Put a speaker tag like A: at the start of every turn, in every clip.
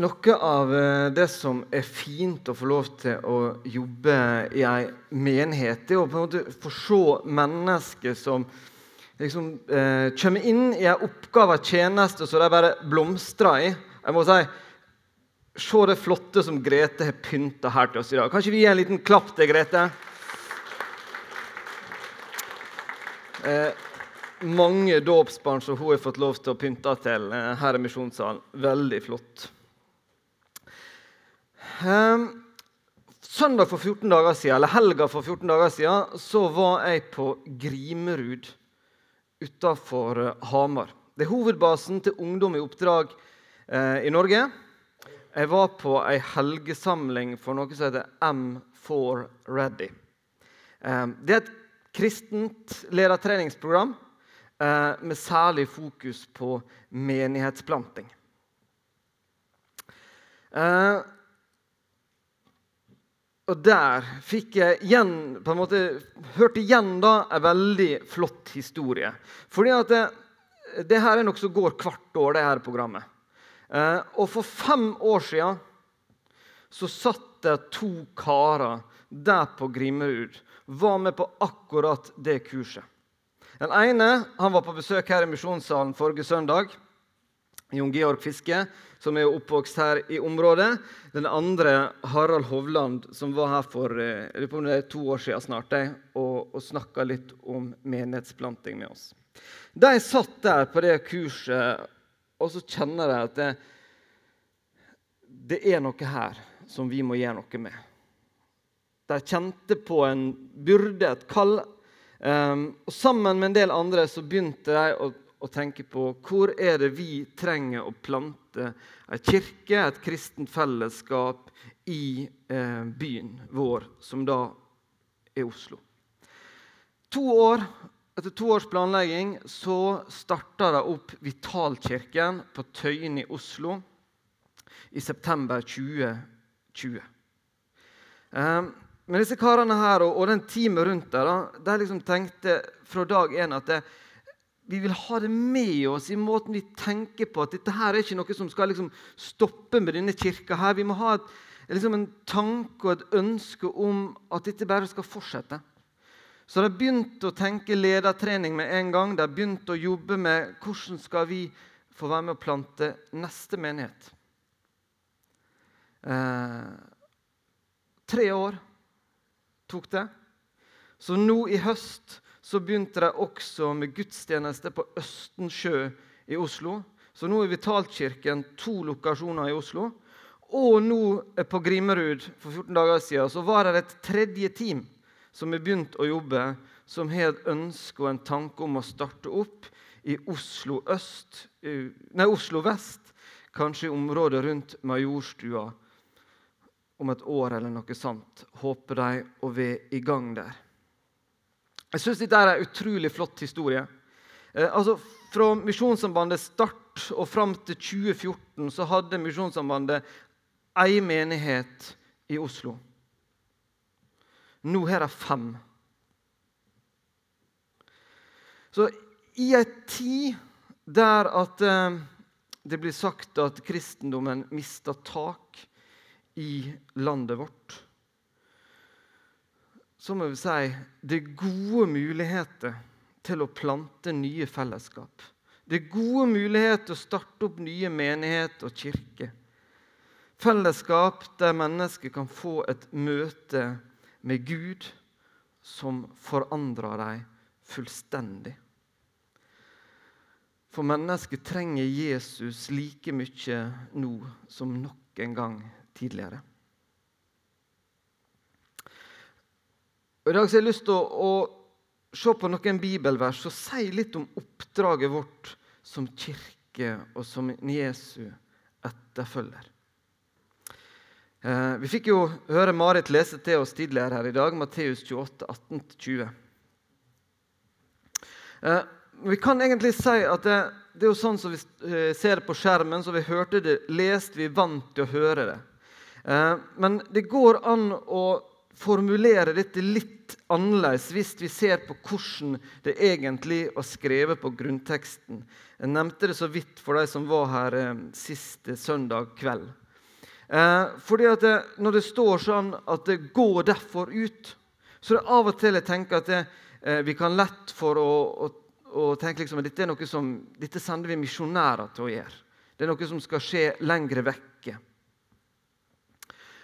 A: Noe av eh, det som er fint å få lov til å jobbe i ei menighet, det er å på en måte få se mennesker som liksom eh, kommer inn i ei oppgave, ei tjeneste, som de bare blomstrer i. Jeg må si Se det flotte som Grete har pynta her til oss i dag. Kan ikke vi gi en liten klapp til Grete? Eh, mange dåpsbarn som hun har fått lov til å pynte til eh, her i misjonssalen. Veldig flott. Eh, søndag for 14 dager siden, eller helga for 14 dager siden så var jeg på Grimerud utafor eh, Hamar. Det er hovedbasen til Ungdom i oppdrag eh, i Norge. Jeg var på ei helgesamling for noe som heter M4 Ready. Eh, det er et kristent ledertreningsprogram eh, med særlig fokus på menighetsplanting. Eh, og der fikk jeg igjen, på en måte, hørte igjen da en veldig flott historie. Fordi at det, det her er noe som går hvert år, det her programmet. Eh, og for fem år siden så satt det to karer der på Grimerud. Var med på akkurat det kurset. Den ene han var på besøk her i Misjonssalen forrige søndag. Jon Georg Fiske, som er oppvokst her i området. Den andre, Harald Hovland, som var her for eh, to år siden snart, og, og snakka litt om menighetsplanting med oss. De satt der på det kurset og så kjenner jeg at det, det er noe her som vi må gjøre noe med. De kjente på en byrde, et kall. Um, og Sammen med en del andre så begynte de å, å, tenke på hvor er det vi trenger å plante en kirke, et kristent fellesskap, i eh, byen vår, som da er Oslo. To år etter to års planlegging så starta de opp Vitalkirken på Tøyen i Oslo i september 2020. Um, men disse karene her og, og den teamet rundt der, de liksom tenkte fra dag én at det, vi vil ha det med oss i måten vi tenker på. At dette her er ikke noe som skal liksom stoppe med denne kirka. her. Vi må ha et, liksom en tanke og et ønske om at dette bare skal fortsette. Så de begynte å tenke ledertrening med en gang. De begynte å jobbe med hvordan skal vi få være med å plante neste menighet. Eh, tre år tok det. Så nå i høst så begynte de også med gudstjeneste på Østensjø i Oslo. Så nå er Vitalkirken to lokasjoner i Oslo. Og nå på Grimerud for 14 dager siden så var det et tredje team som har begynt å jobbe, som har et ønske og en tanke om å starte opp i Oslo øst, nei, Oslo vest, kanskje i området rundt Majorstua om et år eller noe sånt. Håper de å være i gang der. Jeg syns dette er en utrolig flott historie. Eh, altså, Fra Misjonssambandets start og fram til 2014 så hadde Misjonssambandet ei menighet i Oslo. Nå har de fem. Så i ei tid der at eh, det blir sagt at kristendommen mister tak i landet vårt, så må vi si det er gode muligheter til å plante nye fellesskap. Det er gode muligheter til å starte opp nye menigheter og kirker. Fellesskap der mennesker kan få et møte med Gud som forandrer dem fullstendig. For mennesket trenger Jesus like mye nå som nok en gang tidligere. Og I dag har jeg lyst til å, å se på noen bibelvers og si litt om oppdraget vårt som kirke og som Jesu etterfølger. Eh, vi fikk jo høre Marit lese til oss tidligere her i dag, Matteus 28, 18-20. Eh, vi kan egentlig si at det, det, er jo sånn som vi eh, ser det på skjermen, så vi hørte det lest, vi vant til å høre det. Men det går an å formulere dette litt annerledes hvis vi ser på hvordan det egentlig var skrevet på grunnteksten. Jeg nevnte det så vidt for de som var her siste søndag kveld. Eh, fordi at det, Når det står sånn at det går derfor ut, så er det av og til jeg tenker at det, eh, vi kan lett for å, å, å tenke liksom at dette er noe som, dette sender vi misjonærer til å gjøre. Det er noe som skal skje lengre vekke.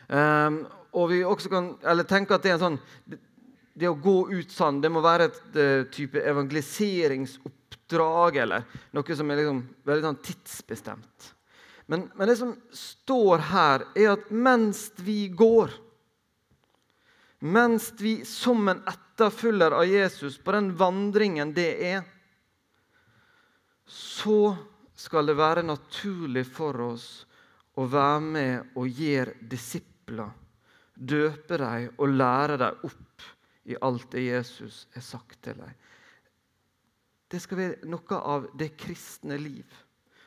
A: Um, og vi også kan eller tenke at det er en sånn det, det å gå ut sånn, det må være et det, type evangeliseringsoppdrag eller noe som er liksom, veldig sånn tidsbestemt. Men, men, det som står her, er at mens vi går Mens vi som en etterfølger av Jesus på den vandringen det er, så skal det være naturlig for oss å være med og gjøre disipler, døpe dem og lære dem opp i alt det Jesus har sagt til dem. Det skal være noe av det kristne liv.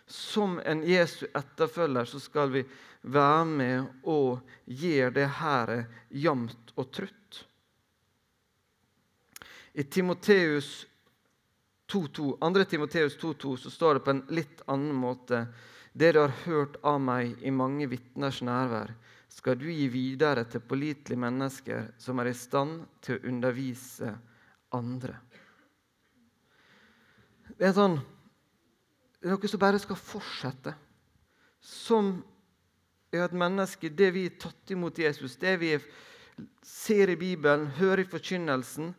A: Som en Jesu etterfølger så skal vi være med og gjøre det her jevnt og trutt. I Timoteus 2, 2 Timoteus 2,2 så står det på en litt annen måte Det du har hørt av meg i mange vitners nærvær, skal du gi videre til pålitelige mennesker som er i stand til å undervise andre. Det er, sånn, det er noe som bare skal fortsette. Som er et menneske, det vi er tatt imot Jesus, det vi ser i Bibelen, hører i forkynnelsen,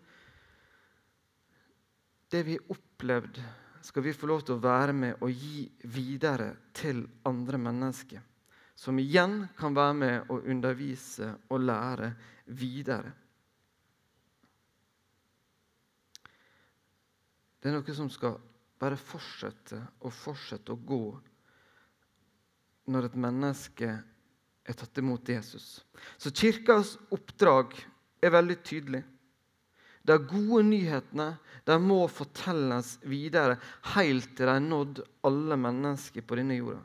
A: det vi har opplevd, skal vi få lov til å være med og gi videre til andre mennesker. Som igjen kan være med og undervise og lære videre. Det er noe som skal bare fortsette og fortsette å gå når et menneske er tatt imot Jesus. Så kirkas oppdrag er veldig tydelig. De gode nyhetene de må fortelles videre helt til de har nådd alle mennesker på denne jorda.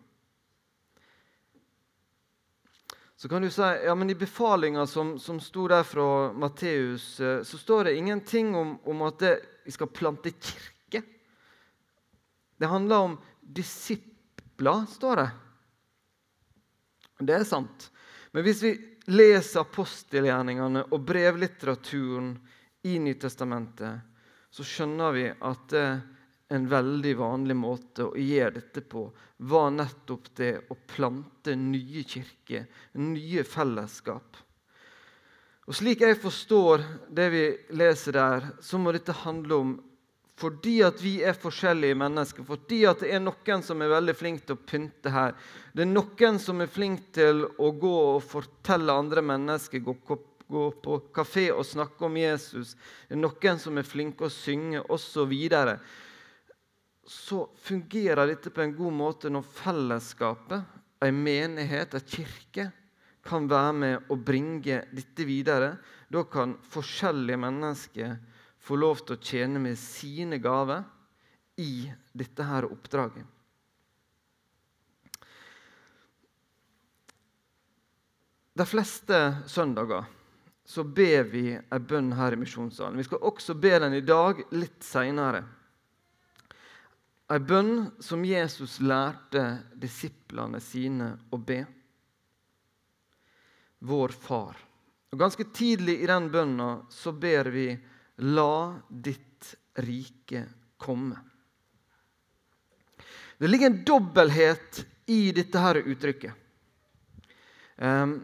A: Så kan du si ja, men I befalinga som, som sto der fra Matteus, eh, så står det ingenting om, om at det, vi skal plante kirke. Det handler om disipler, står det. Det er sant. Men hvis vi leser apostelgjerningene og brevlitteraturen i Nytestamentet, så skjønner vi at en veldig vanlig måte å gjøre dette på var nettopp det å plante nye kirker, nye fellesskap. Og Slik jeg forstår det vi leser der, så må dette handle om fordi at vi er forskjellige mennesker, fordi at det er noen som er veldig flink til å pynte her. Det er noen som er flink til å gå og fortelle andre mennesker, gå gå på kafé og snakke om Jesus, det er noen som er flinke å synge osv., så, fungerer dette på en god måte når fellesskapet, en menighet, en kirke, kan være med å bringe dette videre. Da kan forskjellige mennesker få lov til å tjene med sine gaver i dette her oppdraget. De fleste søndager så ber vi en bønn her i misjonssalen. Vi skal også be den i dag, litt seinere. En bønn som Jesus lærte disiplene sine å be. Vår Far. Og Ganske tidlig i den bønna så ber vi La ditt rike komme. Det ligger en dobbelthet i dette her uttrykket. Um,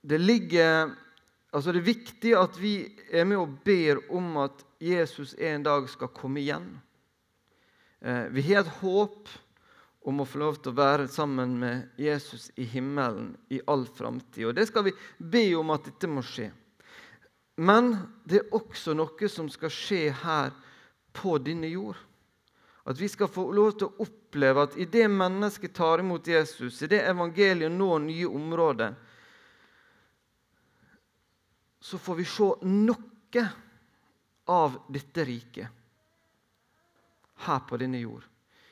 A: det ligger Altså det er viktig at vi er med og ber om at Jesus en dag skal komme igjen. Eh, vi har et håp om å få lov til å være sammen med Jesus i himmelen i all framtid. Og det skal vi be om at dette må skje. Men det er også noe som skal skje her på denne jord. At vi skal få lov til å oppleve at idet mennesket tar imot Jesus, idet evangeliet når nye områder, så får vi se noe av dette riket her på denne jord.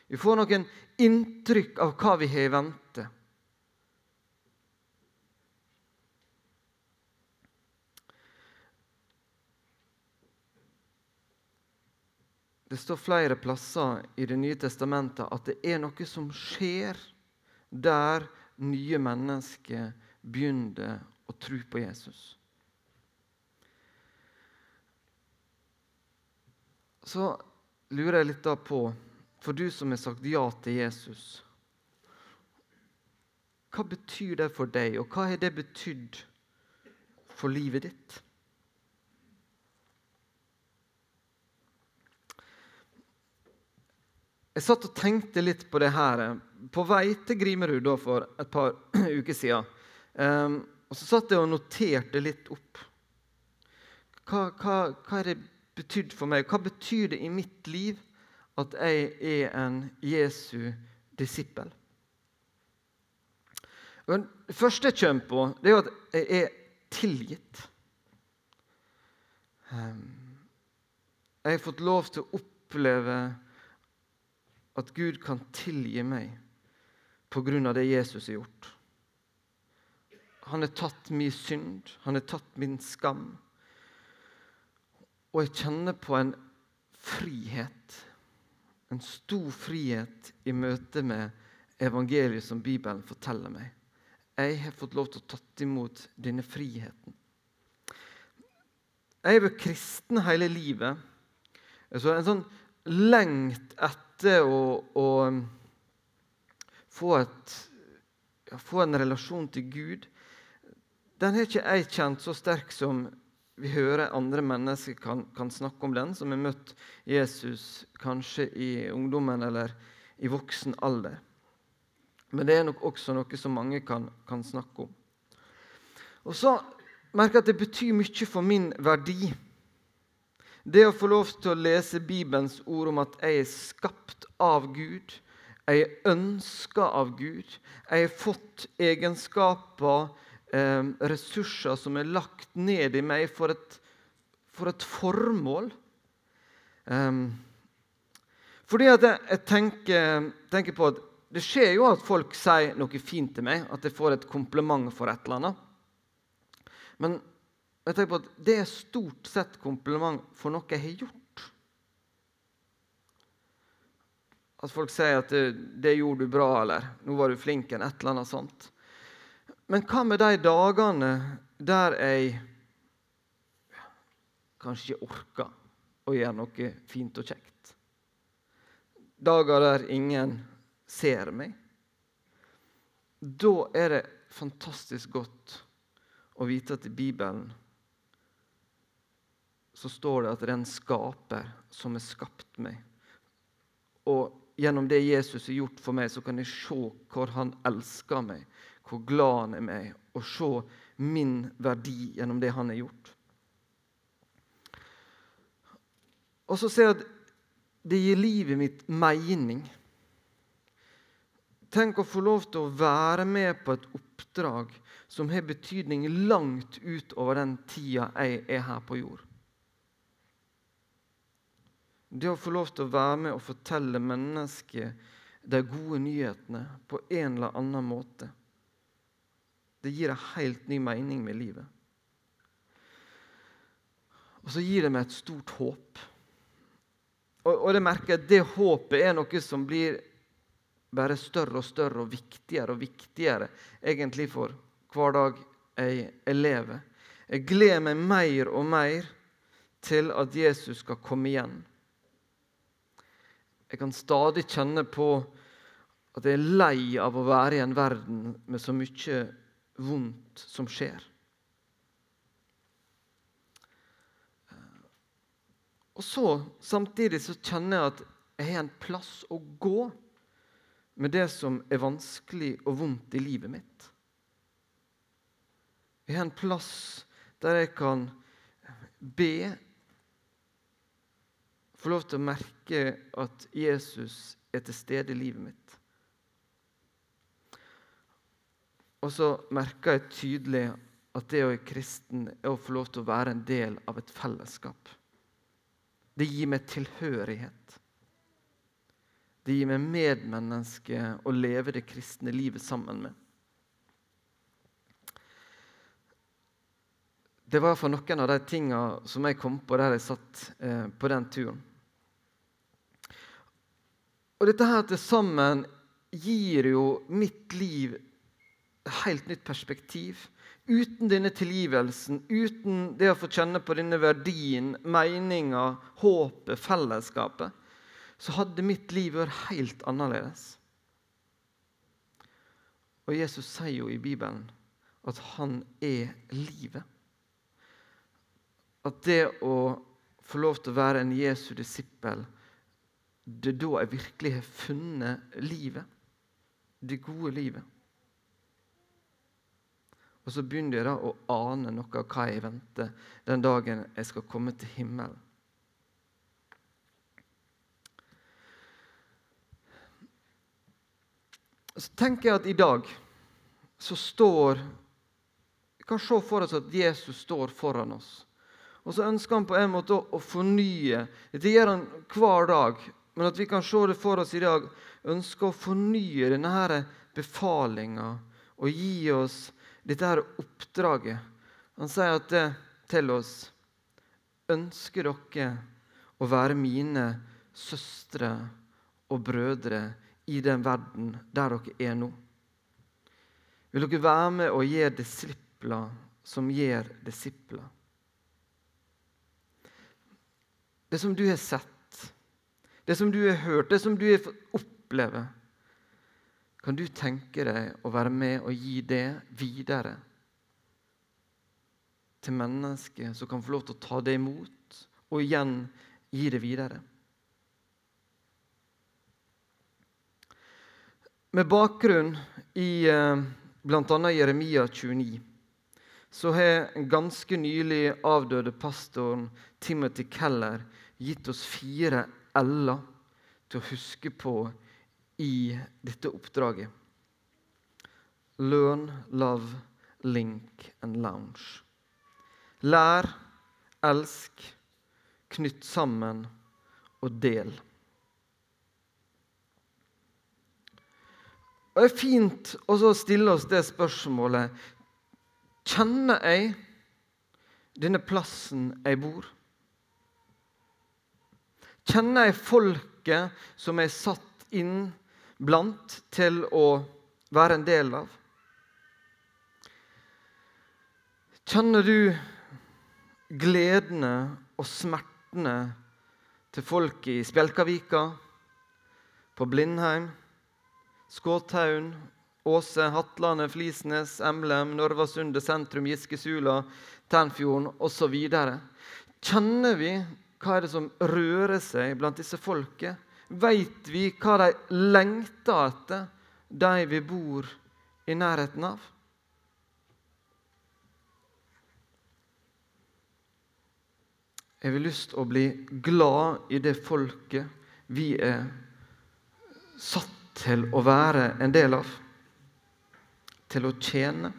A: Vi får noen inntrykk av hva vi har i vente. Det står flere plasser i Det nye testamentet at det er noe som skjer der nye mennesker begynner å tro på Jesus. Så lurer jeg litt da på, for du som har sagt ja til Jesus Hva betyr det for deg, og hva har det betydd for livet ditt? Jeg satt og tenkte litt på det her på vei til Grimerud da, for et par uker siden. Um, og så satt jeg og noterte litt opp. Hva, hva, hva er det betydd for meg? Hva betyr det i mitt liv at jeg er en Jesu disippel? Det første jeg kommer på, det er at jeg er tilgitt. Ehm, jeg har fått lov til å oppleve at Gud kan tilgi meg av det Jesus har gjort. Han har tatt min synd, han har tatt min skam. Og jeg kjenner på en frihet, en stor frihet i møte med evangeliet som Bibelen forteller meg. Jeg har fått lov til å tatt imot denne friheten. Jeg har vært kristen hele livet. Så en sånn lengt etter å, å få, et, få en relasjon til Gud, den har ikke jeg kjent så sterk som vi hører andre mennesker kan, kan, snakke om den, som har møtt Jesus kanskje i ungdommen eller i voksen alder. Men det er nok også noe som mange kan, kan snakke om. Og så merker jeg at det betyr mye for min verdi. Det å få lov til å lese Bibelens ord om at jeg er skapt av Gud, jeg er ønska av Gud, jeg har fått egenskaper eh, ressurser som er lagt ned i meg for et, for et formål. Eh, fordi at jeg, jeg tenker, tenker, på at det skjer jo at folk sier noe fint til meg, at jeg får et kompliment for et eller annet. Men jeg tenker på at det er stort sett kompliment for noe jeg har gjort. At folk sier at det, 'det gjorde du bra', eller 'nå var du flink', eller et eller annet sånt. Men hva med de dagene der jeg kanskje ikke orker å gjøre noe fint og kjekt? Dager der ingen ser meg? Da er det fantastisk godt å vite at i Bibelen så står det at det er en skaper som har skapt meg. Og gjennom det Jesus har gjort for meg, så kan jeg se hvor han elsker meg, hvor glad han er med, og se min verdi gjennom det han har gjort. Og så ser jeg at det gir livet mitt mening. Tenk å få lov til å være med på et oppdrag som har betydning langt utover den tida jeg er her på jord. Det å få lov til å være med og fortelle mennesker de gode nyhetene på en eller annen måte. Det gir en helt ny mening med livet. Og så gir det meg et stort håp. Og, og det merker jeg at det håpet er noe som blir bare større og større og viktigere og viktigere egentlig for hver dag jeg, jeg lever. Jeg gleder meg mer og mer til at Jesus skal komme igjen. Jeg kan stadig kjenne på at jeg er lei av å være i en verden med så mye vondt som skjer. Og så, Samtidig så kjenner jeg at jeg har en plass å gå med det som er vanskelig og vondt i livet mitt. Jeg har en plass der jeg kan be, få lov til å merke at Jesus er til stede i livet mitt. Og så merker jeg tydelig at det å være kristen er å få lov til å være en del av et fellesskap. Det gir meg tilhørighet. Det gir meg medmenneske å leve det kristne livet sammen med. Det var for noen av de tinga som jeg kom på der jeg satt eh, på den turen. Og dette her til sammen gir jo mitt liv helt nytt perspektiv. Uten denne tilgivelsen, uten det å få kjenne på denne verdien, meninga, håpet, fellesskapet, så hadde mitt liv vært helt annerledes. Og Jesus sier jo i Bibelen at han er livet. At det å få lov til å være en Jesu disippel, det er da jeg virkelig har funnet livet. Det gode livet. Og så begynner jeg da å ane noe av hva jeg venter den dagen jeg skal komme til himmelen. Så tenker jeg at i dag så står Vi kan se for oss at Jesus står foran oss. Og så ønsker han på en måte å, fornye. Dette gjør han hver dag. Men at vi kan se det for oss i dag. Ønsker å fornye denne befalinga og gi oss dette her oppdraget. Han sier at det til oss Ønsker dere å være mine søstre og brødre i den verden der dere er nå? Vil dere være med og gjøre disipler som gjør disipler? Det som du har sett, det som du har hørt, det som du har fått kan du tenke deg å være med og gi det videre til mennesker som kan få lov til å ta det imot, og igjen gi det videre? Med bakgrunn i eh, bl.a. Jeremia 29 så har ganske nylig avdøde pastoren Timothy Keller gitt oss fire l-er til å huske på i dette oppdraget. Learn, love, link and lounge. Lær, elsk, knytt sammen og del. Og Det er fint å stille oss det spørsmålet Kjenner jeg denne plassen jeg bor? Kjenner jeg folket som er satt inn blant til å være en del av? Kjenner du gledene og smertene til folk i Spjelkavika, på Blindheim, Skåthaugen, Åse, Hatlandet, Flisnes, Emblem, Norvasundet sentrum, Giskesula, Tennfjorden osv. Kjenner vi hva er det som rører seg blant disse folket? Veit vi hva de lengter etter, de vi bor i nærheten av? Jeg vil lyst til å bli glad i det folket vi er satt til å være en del av. Til å tjene.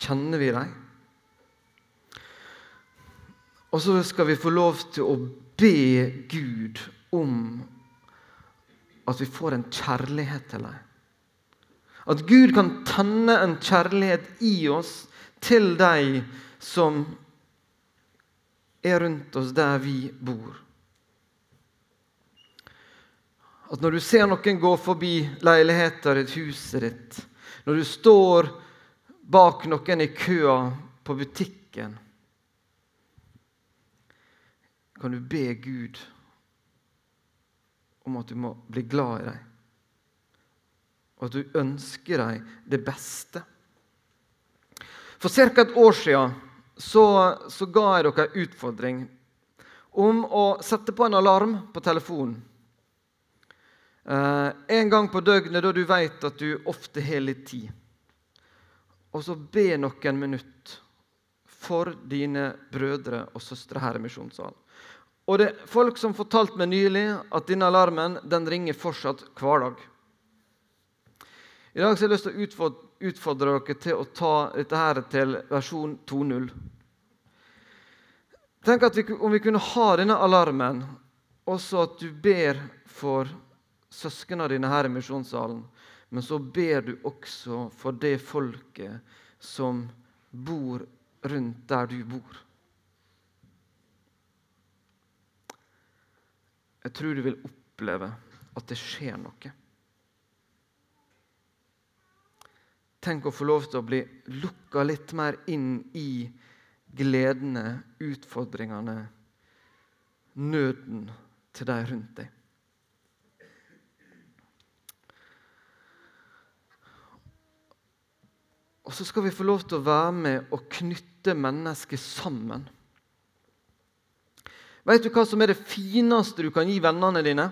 A: Kjenner vi dem? Og så skal vi få lov til å be Gud om at vi får en kjærlighet til dem. At Gud kan tenne en kjærlighet i oss til de som er rundt oss der vi bor. At når du ser noen gå forbi leiligheten ditt, huset ditt, når du står bak noen i køa på butikken kan du be Gud om at du må bli glad i dem. Og at du ønsker dem det beste. For ca. et år siden så, så ga jeg dere en utfordring om å sette på en alarm på telefonen. Eh, en gang på døgnet da du vet at du ofte har litt tid. Og så be noen minutter for dine brødre og søstre her i misjonssalen. Og det er folk som fortalte meg nylig at denne alarmen den ringer fortsatt hver dag. I dag har jeg lyst til å utfordre, dere til å ta dette her til versjon 2.0. Tenk vi, om vi kunne ha denne alarmen, også at du ber for søsknene dine her i misjonssalen. Men så ber du også for det folket som bor rundt der du bor. Jeg tror du vil oppleve at det skjer noe. Tenk å få lov til å bli lukka litt mer inn i gledene, utfordringene, nøden til de rundt deg. Og så skal vi få lov til å være med og knytte mennesker sammen. Vet du hva som er det fineste du kan gi vennene dine?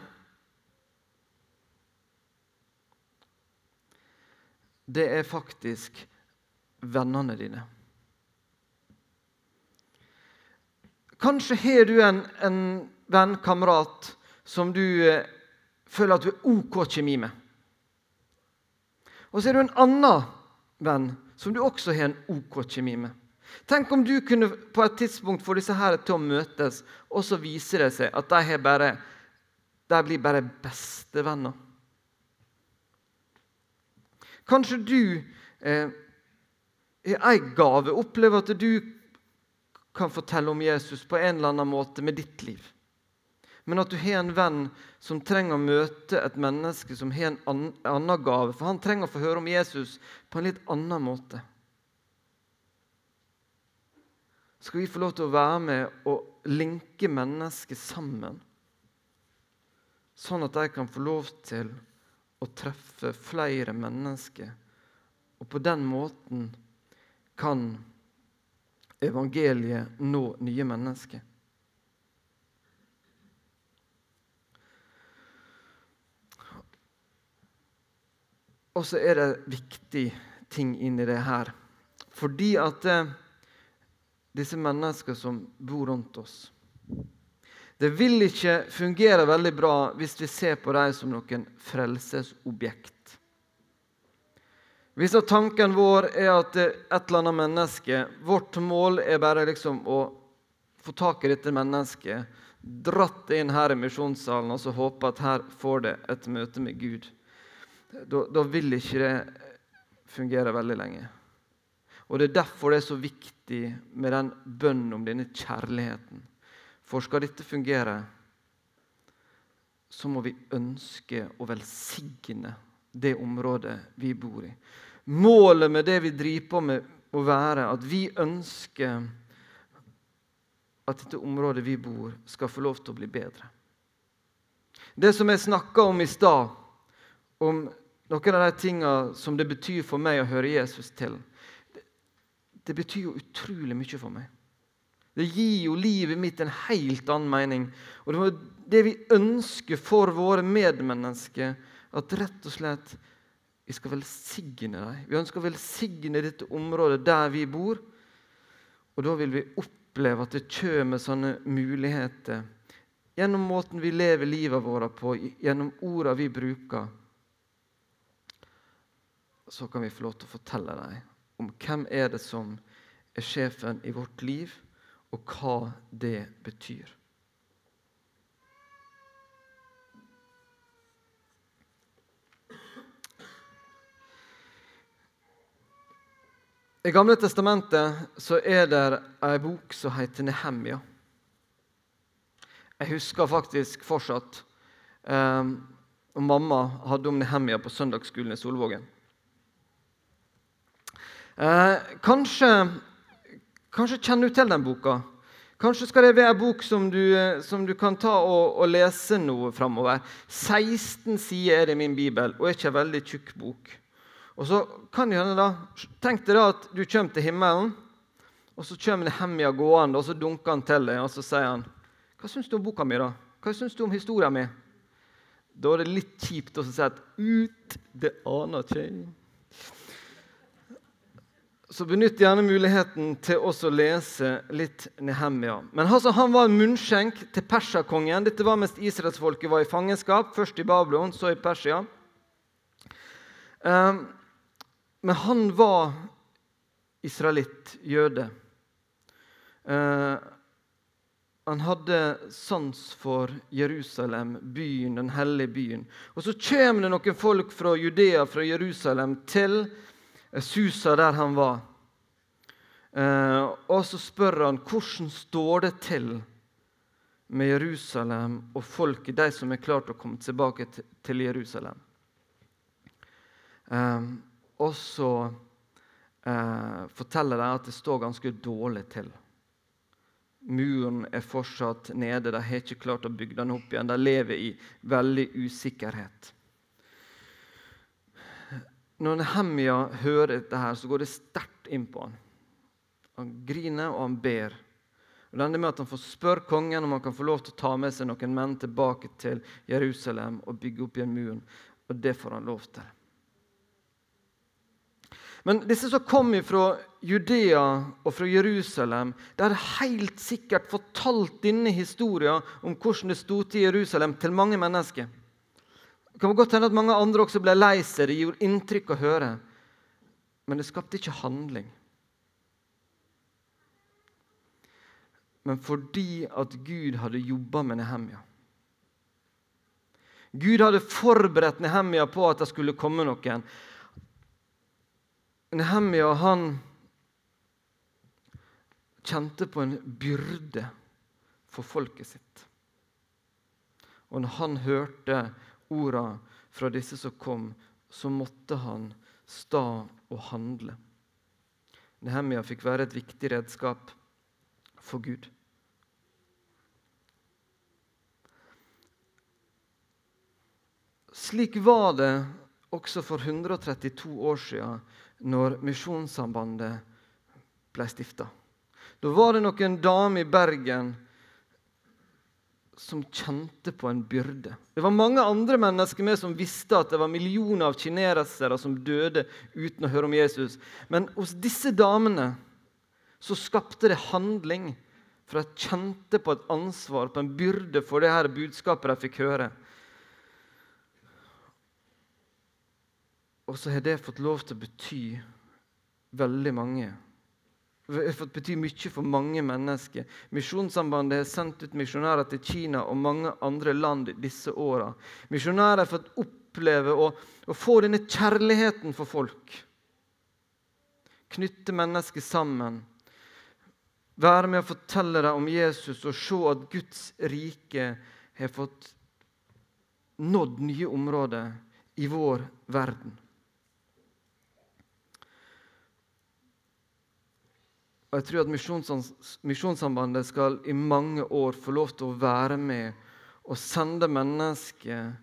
A: Det er faktisk vennene dine. Kanskje har du en, en venn, kamerat, som du eh, føler at du er OK kjemi med. Og så er du en annen venn som du også har en OK kjemi med. Tenk om du kunne på et tidspunkt få disse her til å møtes, og så viser det seg at de, bare, de blir bare bestevenner. Kanskje du eh, i en gave opplever at du kan fortelle om Jesus på en eller annen måte med ditt liv. Men at du har en venn som trenger å møte et menneske som har en annen gave. For han trenger å få høre om Jesus på en litt annen måte. Skal vi få lov til å være med og linke mennesker sammen, sånn at de kan få lov til å treffe flere mennesker, og på den måten kan evangeliet nå nye mennesker? Og så er det viktig ting inni det her. Fordi at eh, disse menneskene som bor rundt oss Det vil ikke fungere veldig bra hvis vi ser på dem som noen frelsesobjekt. Hvis tanken vår er at et eller annet menneske Vårt mål er bare liksom å få tak i dette mennesket, dratt det inn her i misjonssalen og så håpe at her får det et møte med Gud da, da vil ikke det fungere veldig lenge. Og Det er derfor det er så viktig med den bønnen om denne kjærligheten. For skal dette fungere, så må vi ønske å velsigne det området vi bor i. Målet med det vi driver på med, må være at vi ønsker at dette området vi bor, skal få lov til å bli bedre. Det som jeg snakka om i stad, om noen av de tingene som det betyr for meg å høre Jesus til, det betyr jo utrolig mye for meg. Det gir jo livet mitt en helt annen mening. Og det var det vi ønsker for våre medmennesker, at rett og slett vi skal velsigne dem. Vi ønsker å velsigne dette området der vi bor. Og da vil vi oppleve at det kommer sånne muligheter gjennom måten vi lever livet vårt på, gjennom ordene vi bruker så kan vi få lov til å fortelle deg om hvem er det som er sjefen i vårt liv, og hva det betyr. I Gamle testamentet så er det ei bok som heter Nehemja. Jeg husker faktisk fortsatt um, Mamma hadde om Nehemja på søndagsskolen i Solvågen. Eh, kanskje, kanskje, kjenner du til den boka. Kanskje skal det være en bok som du, eh, som du kan ta og, og lese noe framover. 16 sider er det i min bibel, og er ikke en veldig tjukk bok. Og så kan hende da, Tenk deg da at du kommer til himmelen, og så kommer Nehemja gående, og så dunker han til deg og så sier han, 'Hva syns du om boka mi?' da? Hva syns du om historien min? Da er det litt kjipt å si at 'ut, det aner ikke'. Så benytt gjerne muligheten til også å lese litt Nehemia. Men altså, Han var en munnskjenk til perserkongen. Dette var mens israelsfolket var i fangenskap. Først i Babylon, så i Persia. Um, men han var israelitt, jøde. Uh, han hadde sans for Jerusalem, byen, den hellige byen. Og Så kommer det noen folk fra Judea, fra Jerusalem, til Jerusalem Susa der han var. Eh, og så spør han hvordan står det til med Jerusalem og folket, de som er klart å komme tilbake til Jerusalem. Eh, og så eh, forteller de at det står ganske dårlig til. Muren er fortsatt nede. De har ikke klart å bygge den opp igjen. De lever i veldig usikkerhet. Når Nehemia hører dette, her, så går det sterkt inn på han. Han griner og han ber. Og Det ender med at han får spørre kongen om han kan få lov til å ta med seg noen menn tilbake til Jerusalem og bygge opp igjen muren. Og det får han lov til. Men disse som kom fra Judea og fra Jerusalem, de hadde helt sikkert fortalt denne historien om hvordan det sto til Jerusalem, til mange mennesker. Det kan godt hende at mange andre også ble lei seg. Det gjorde inntrykk å høre. Men det skapte ikke handling. Men fordi at Gud hadde jobba med Nehemja. Gud hadde forberedt Nehemja på at det skulle komme noen. Nehemja han kjente på en byrde for folket sitt. Og når han hørte orda fra disse som kom, så måtte han sta og handle. Nehemia fikk være et viktig redskap for Gud. Slik var det også for 132 år siden når Misjonssambandet ble stifta. Da var det noen damer i Bergen som kjente på en byrde. Det var mange andre mennesker med som visste at det var millioner av kinesere som døde uten å høre om Jesus. Men hos disse damene så skapte det handling. For de kjente på et ansvar, på en byrde for det her budskapet de fikk høre. Og så har det fått lov til å bety veldig mange. Fått bety mye for mange mennesker. Misjonssambandet har sendt ut misjonærer til Kina og mange andre land disse åra. Misjonærer har fått oppleve å få denne kjærligheten for folk. Knytte mennesker sammen. Være med å fortelle dem om Jesus og se at Guds rike har fått nådd nye områder i vår verden. Og jeg tror at Misjonssambandet skal i mange år få lov til å være med og sende mennesker,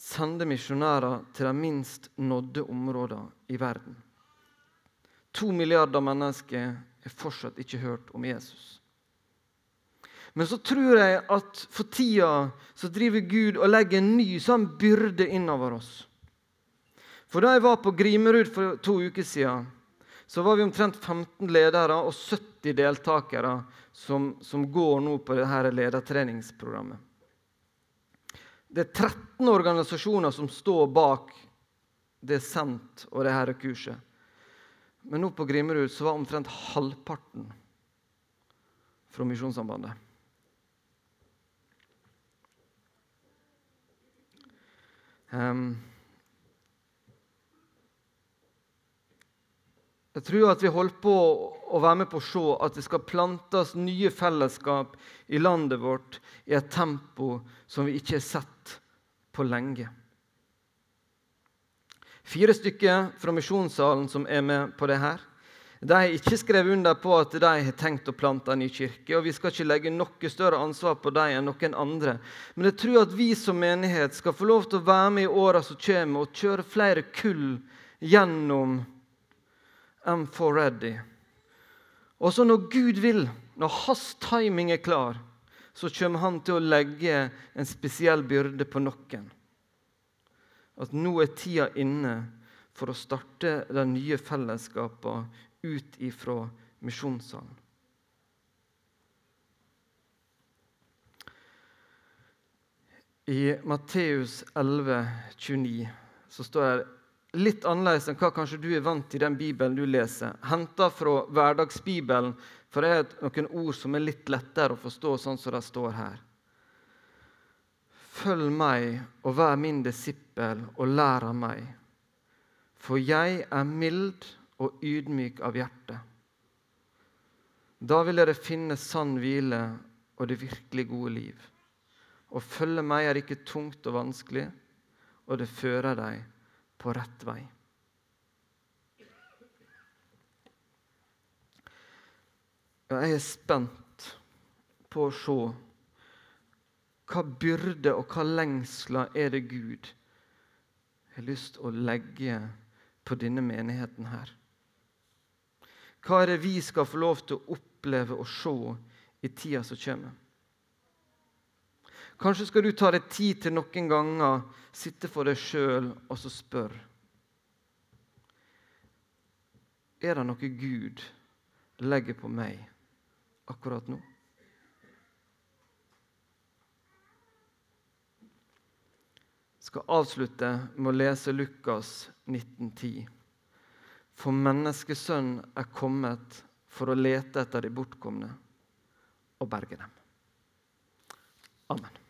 A: sende misjonærer til de minst nådde områdene i verden. To milliarder mennesker har fortsatt ikke hørt om Jesus. Men så tror jeg at for tida så driver Gud og legger en ny sånn byrde innover oss. For da jeg var på Grimerud for to uker siden, så var vi omtrent 15 ledere og 70 deltakere som, som går nå på dette ledertreningsprogrammet. Det er 13 organisasjoner som står bak det sendt og dette kurset. Men nå på Grimmerud så var omtrent halvparten fra Misjonssambandet. Um, Jeg tror at vi holder på å være med på å se at det skal plantes nye fellesskap i landet vårt i et tempo som vi ikke har sett på lenge. Fire stykker fra misjonssalen som er med på det her. De har ikke skrevet under på at de har tenkt å plante en ny kirke. og Vi skal ikke legge noe større ansvar på dem enn noen andre. Men jeg tror at vi som menighet skal få lov til å være med i åra som kommer, og kjøre flere kull gjennom M4 ready. Og så når Gud vil, når hans timing er klar, så kommer han til å legge en spesiell byrde på noen. At nå er tida inne for å starte de nye fellesskapene ut ifra misjonssalen. I Matteus 11, 29 så står det litt annerledes enn hva kanskje du er vant til i den bibelen du leser. Henta fra hverdagsbibelen, for det er noen ord som er litt lettere å forstå, sånn som det står her. Følg meg og vær min disippel og lær av meg, for jeg er mild og ydmyk av hjerte. Da vil dere finne sann hvile og det virkelig gode liv. Å følge meg er ikke tungt og vanskelig, og det fører deg på rett vei. Og jeg er spent på å se hva byrde og hva lengsler er det Gud har lyst til å legge på denne menigheten her? Hva er det vi skal få lov til å oppleve og se i tida som kommer? Kanskje skal du ta deg tid til noen ganger sitte for deg sjøl og så spørre Er det noe Gud legger på meg akkurat nå? Jeg skal avslutte med å lese Lukas 1910. For menneskesønnen er kommet for å lete etter de bortkomne og berge dem. Amen.